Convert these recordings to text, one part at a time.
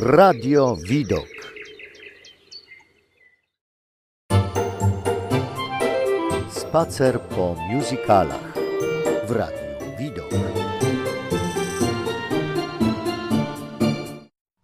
Radio Widok. Spacer po musicalach w Radiu Widok.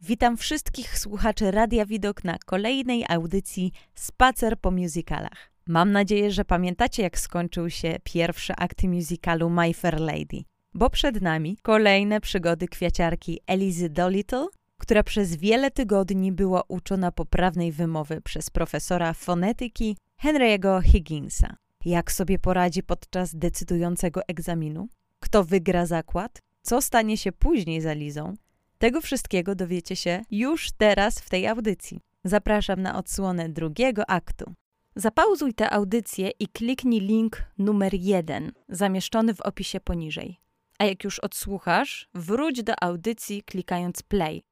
Witam wszystkich słuchaczy Radia Widok na kolejnej audycji Spacer po musicalach. Mam nadzieję, że pamiętacie, jak skończył się pierwszy akt musicalu My Fair Lady, bo przed nami kolejne przygody kwiaciarki Elizy Dolittle, która przez wiele tygodni była uczona poprawnej wymowy przez profesora fonetyki Henry'ego Higginsa. Jak sobie poradzi podczas decydującego egzaminu? Kto wygra zakład? Co stanie się później z Elizą? Tego wszystkiego dowiecie się już teraz w tej audycji. Zapraszam na odsłonę drugiego aktu. Zapauzuj tę audycję i kliknij link numer jeden, zamieszczony w opisie poniżej. A jak już odsłuchasz, wróć do audycji klikając play.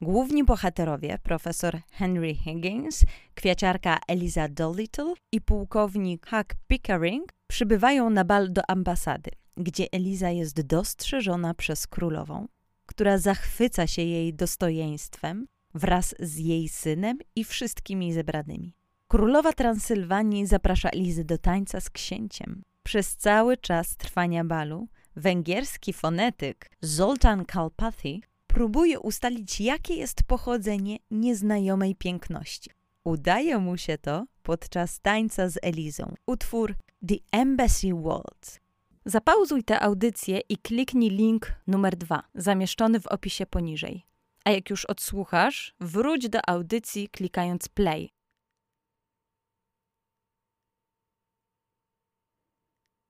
Główni bohaterowie, profesor Henry Higgins, kwiaciarka Eliza Dolittle i pułkownik Huck Pickering, przybywają na bal do ambasady, gdzie Eliza jest dostrzeżona przez królową, która zachwyca się jej dostojeństwem wraz z jej synem i wszystkimi zebranymi. Królowa Transylwanii zaprasza Elizy do tańca z księciem. Przez cały czas trwania balu węgierski fonetyk Zoltan Kalpathy próbuje ustalić, jakie jest pochodzenie nieznajomej piękności. Udaje mu się to podczas tańca z Elizą. Utwór The Embassy Waltz. Zapauzuj tę audycję i kliknij link numer dwa, zamieszczony w opisie poniżej. A jak już odsłuchasz, wróć do audycji klikając play.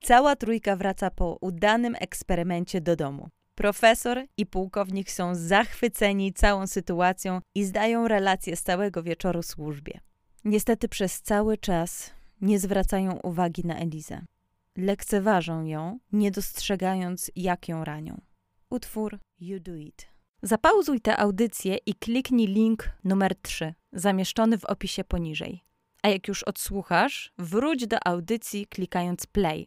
Cała trójka wraca po udanym eksperymencie do domu. Profesor i pułkownik są zachwyceni całą sytuacją i zdają relacje z całego wieczoru służbie. Niestety przez cały czas nie zwracają uwagi na Elizę. Lekceważą ją, nie dostrzegając, jak ją ranią. Utwór You Do It. Zapauzuj tę audycję i kliknij link numer 3, zamieszczony w opisie poniżej. A jak już odsłuchasz, wróć do audycji klikając play.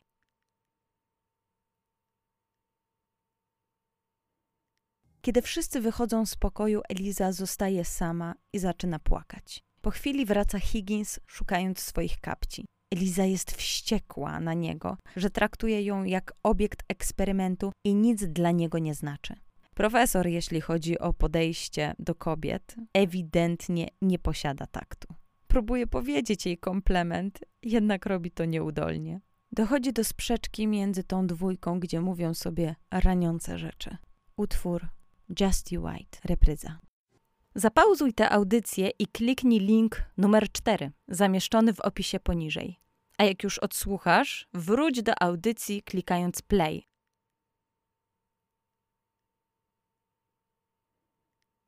Kiedy wszyscy wychodzą z pokoju, Eliza zostaje sama i zaczyna płakać. Po chwili wraca Higgins, szukając swoich kapci. Eliza jest wściekła na niego, że traktuje ją jak obiekt eksperymentu i nic dla niego nie znaczy. Profesor, jeśli chodzi o podejście do kobiet, ewidentnie nie posiada taktu. Próbuje powiedzieć jej komplement, jednak robi to nieudolnie. Dochodzi do sprzeczki między tą dwójką, gdzie mówią sobie raniące rzeczy. Utwór Just You White, repryza. Zapauzuj tę audycję i kliknij link numer 4, zamieszczony w opisie poniżej. A jak już odsłuchasz, wróć do audycji klikając play.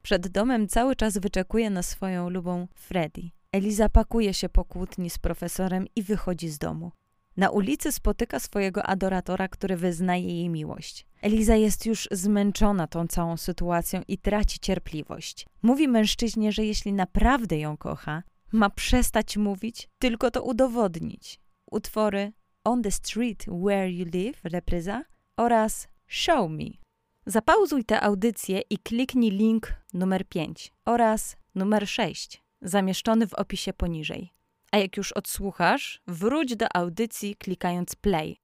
Przed domem cały czas wyczekuje na swoją lubą Freddy. Eliza pakuje się po kłótni z profesorem i wychodzi z domu. Na ulicy spotyka swojego adoratora, który wyznaje jej miłość. Eliza jest już zmęczona tą całą sytuacją i traci cierpliwość. Mówi mężczyźnie, że jeśli naprawdę ją kocha, ma przestać mówić, tylko to udowodnić. Utwory On the Street Where You Live, repryza, oraz Show Me. Zapauzuj tę audycję i kliknij link numer 5 oraz numer 6, zamieszczony w opisie poniżej. A jak już odsłuchasz, wróć do audycji klikając play.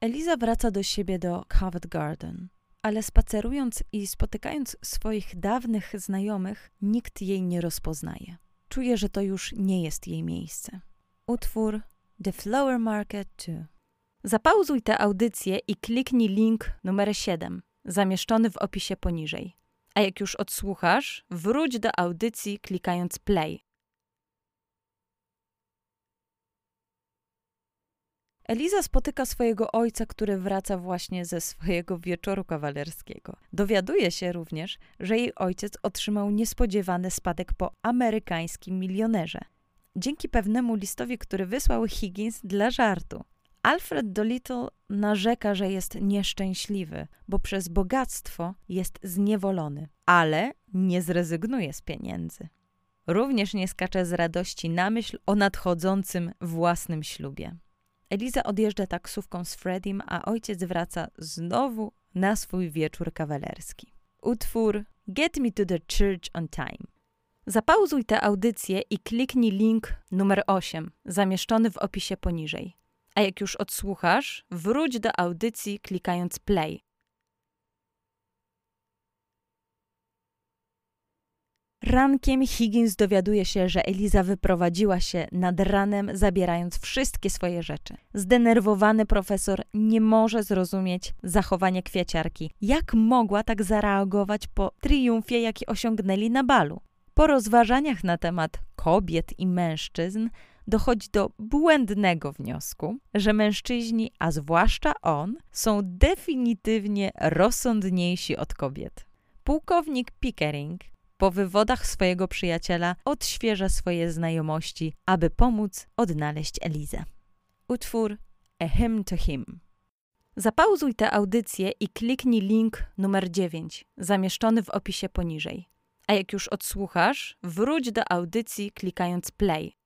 Eliza wraca do siebie do Covent Garden, ale spacerując i spotykając swoich dawnych znajomych, nikt jej nie rozpoznaje. Czuje, że to już nie jest jej miejsce. Utwór The Flower Market 2. Zapauzuj tę audycję i kliknij link numer 7, zamieszczony w opisie poniżej. A jak już odsłuchasz, wróć do audycji klikając play. Eliza spotyka swojego ojca, który wraca właśnie ze swojego wieczoru kawalerskiego. Dowiaduje się również, że jej ojciec otrzymał niespodziewany spadek po amerykańskim milionerze. Dzięki pewnemu listowi, który wysłał Higgins dla żartu. Alfred Dolittle narzeka, że jest nieszczęśliwy, bo przez bogactwo jest zniewolony, ale nie zrezygnuje z pieniędzy. Również nie skacze z radości na myśl o nadchodzącym własnym ślubie. Eliza odjeżdża taksówką z Freddiem, a ojciec wraca znowu na swój wieczór kawalerski. Utwór Get Me to the Church on Time. Zapauzuj tę audycję i kliknij link numer 8, zamieszczony w opisie poniżej. A jak już odsłuchasz, wróć do audycji klikając play. Rankiem Higgins dowiaduje się, że Eliza wyprowadziła się nad ranem, zabierając wszystkie swoje rzeczy. Zdenerwowany profesor nie może zrozumieć zachowania kwiaciarki. Jak mogła tak zareagować po triumfie, jaki osiągnęli na balu? Po rozważaniach na temat kobiet i mężczyzn dochodzi do błędnego wniosku, że mężczyźni, a zwłaszcza on, są definitywnie rozsądniejsi od kobiet. Pułkownik Pickering po wywodach swojego przyjaciela odświeża swoje znajomości, aby pomóc odnaleźć Elizę. Utwór A Hymn to Him. Zapauzuj tę audycję i kliknij link numer 9, zamieszczony w opisie poniżej. A jak już odsłuchasz, wróć do audycji klikając play.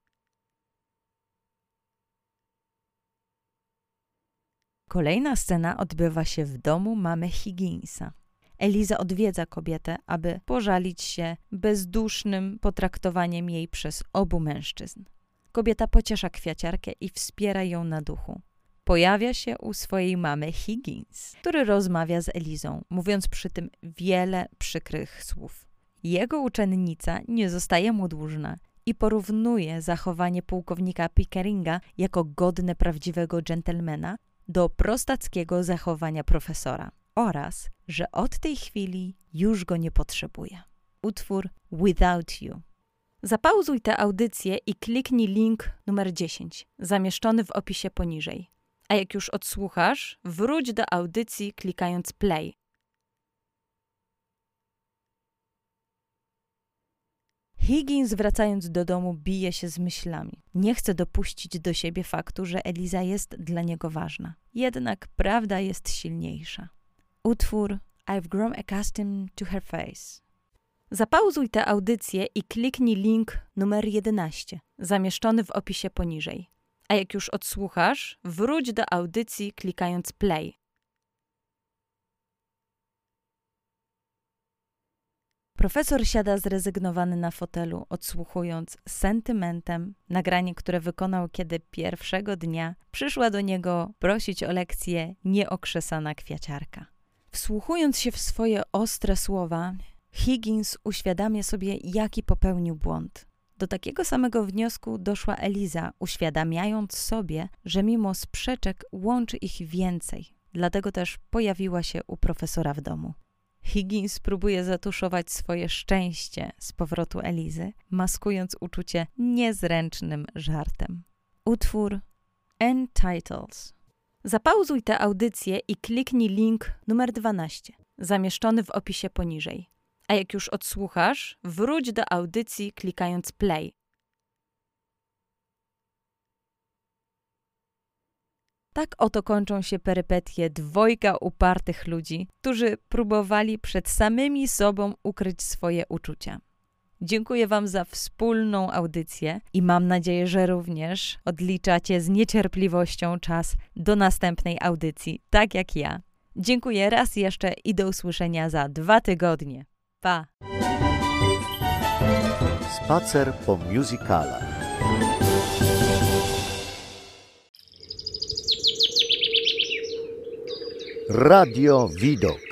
Kolejna scena odbywa się w domu mamy Higginsa. Eliza odwiedza kobietę, aby pożalić się bezdusznym potraktowaniem jej przez obu mężczyzn. Kobieta pociesza kwiaciarkę i wspiera ją na duchu. Pojawia się u swojej mamy Higgins, który rozmawia z Elizą, mówiąc przy tym wiele przykrych słów. Jego uczennica nie zostaje mu dłużna i porównuje zachowanie pułkownika Pickeringa jako godne prawdziwego dżentelmena do prostackiego zachowania profesora oraz, że od tej chwili już go nie potrzebuje. Utwór Without You. Zapauzuj tę audycję i kliknij link numer 10, zamieszczony w opisie poniżej. A jak już odsłuchasz, wróć do audycji klikając play. Higgins wracając do domu bije się z myślami. Nie chce dopuścić do siebie faktu, że Eliza jest dla niego ważna. Jednak prawda jest silniejsza. Utwór I've grown accustomed to her face. Zapauzuj tę audycję i kliknij link numer 11, zamieszczony w opisie poniżej. A jak już odsłuchasz, wróć do audycji klikając play. Profesor siada zrezygnowany na fotelu, odsłuchując sentymentem nagranie, które wykonał, kiedy pierwszego dnia przyszła do niego prosić o lekcję nieokrzesana kwiaciarka. Wsłuchując się w swoje ostre słowa, Higgins uświadamia sobie, jaki popełnił błąd. Do takiego samego wniosku doszła Eliza, uświadamiając sobie, że mimo sprzeczek łączy ich więcej. Dlatego też pojawiła się u profesora w domu. Higgins próbuje zatuszować swoje szczęście z powrotu Elizy, maskując uczucie niezręcznym żartem. Utwór Entitles Zapauzuj tę audycję i kliknij link numer 12, zamieszczony w opisie poniżej. A jak już odsłuchasz, wróć do audycji klikając play. Tak oto kończą się perypetie dwojga upartych ludzi, którzy próbowali przed samymi sobą ukryć swoje uczucia. Dziękuję Wam za wspólną audycję i mam nadzieję, że również odliczacie z niecierpliwością czas do następnej audycji, tak jak ja. Dziękuję raz jeszcze i do usłyszenia za dwa tygodnie. Pa! Spacer po musicalach. Radio Widok.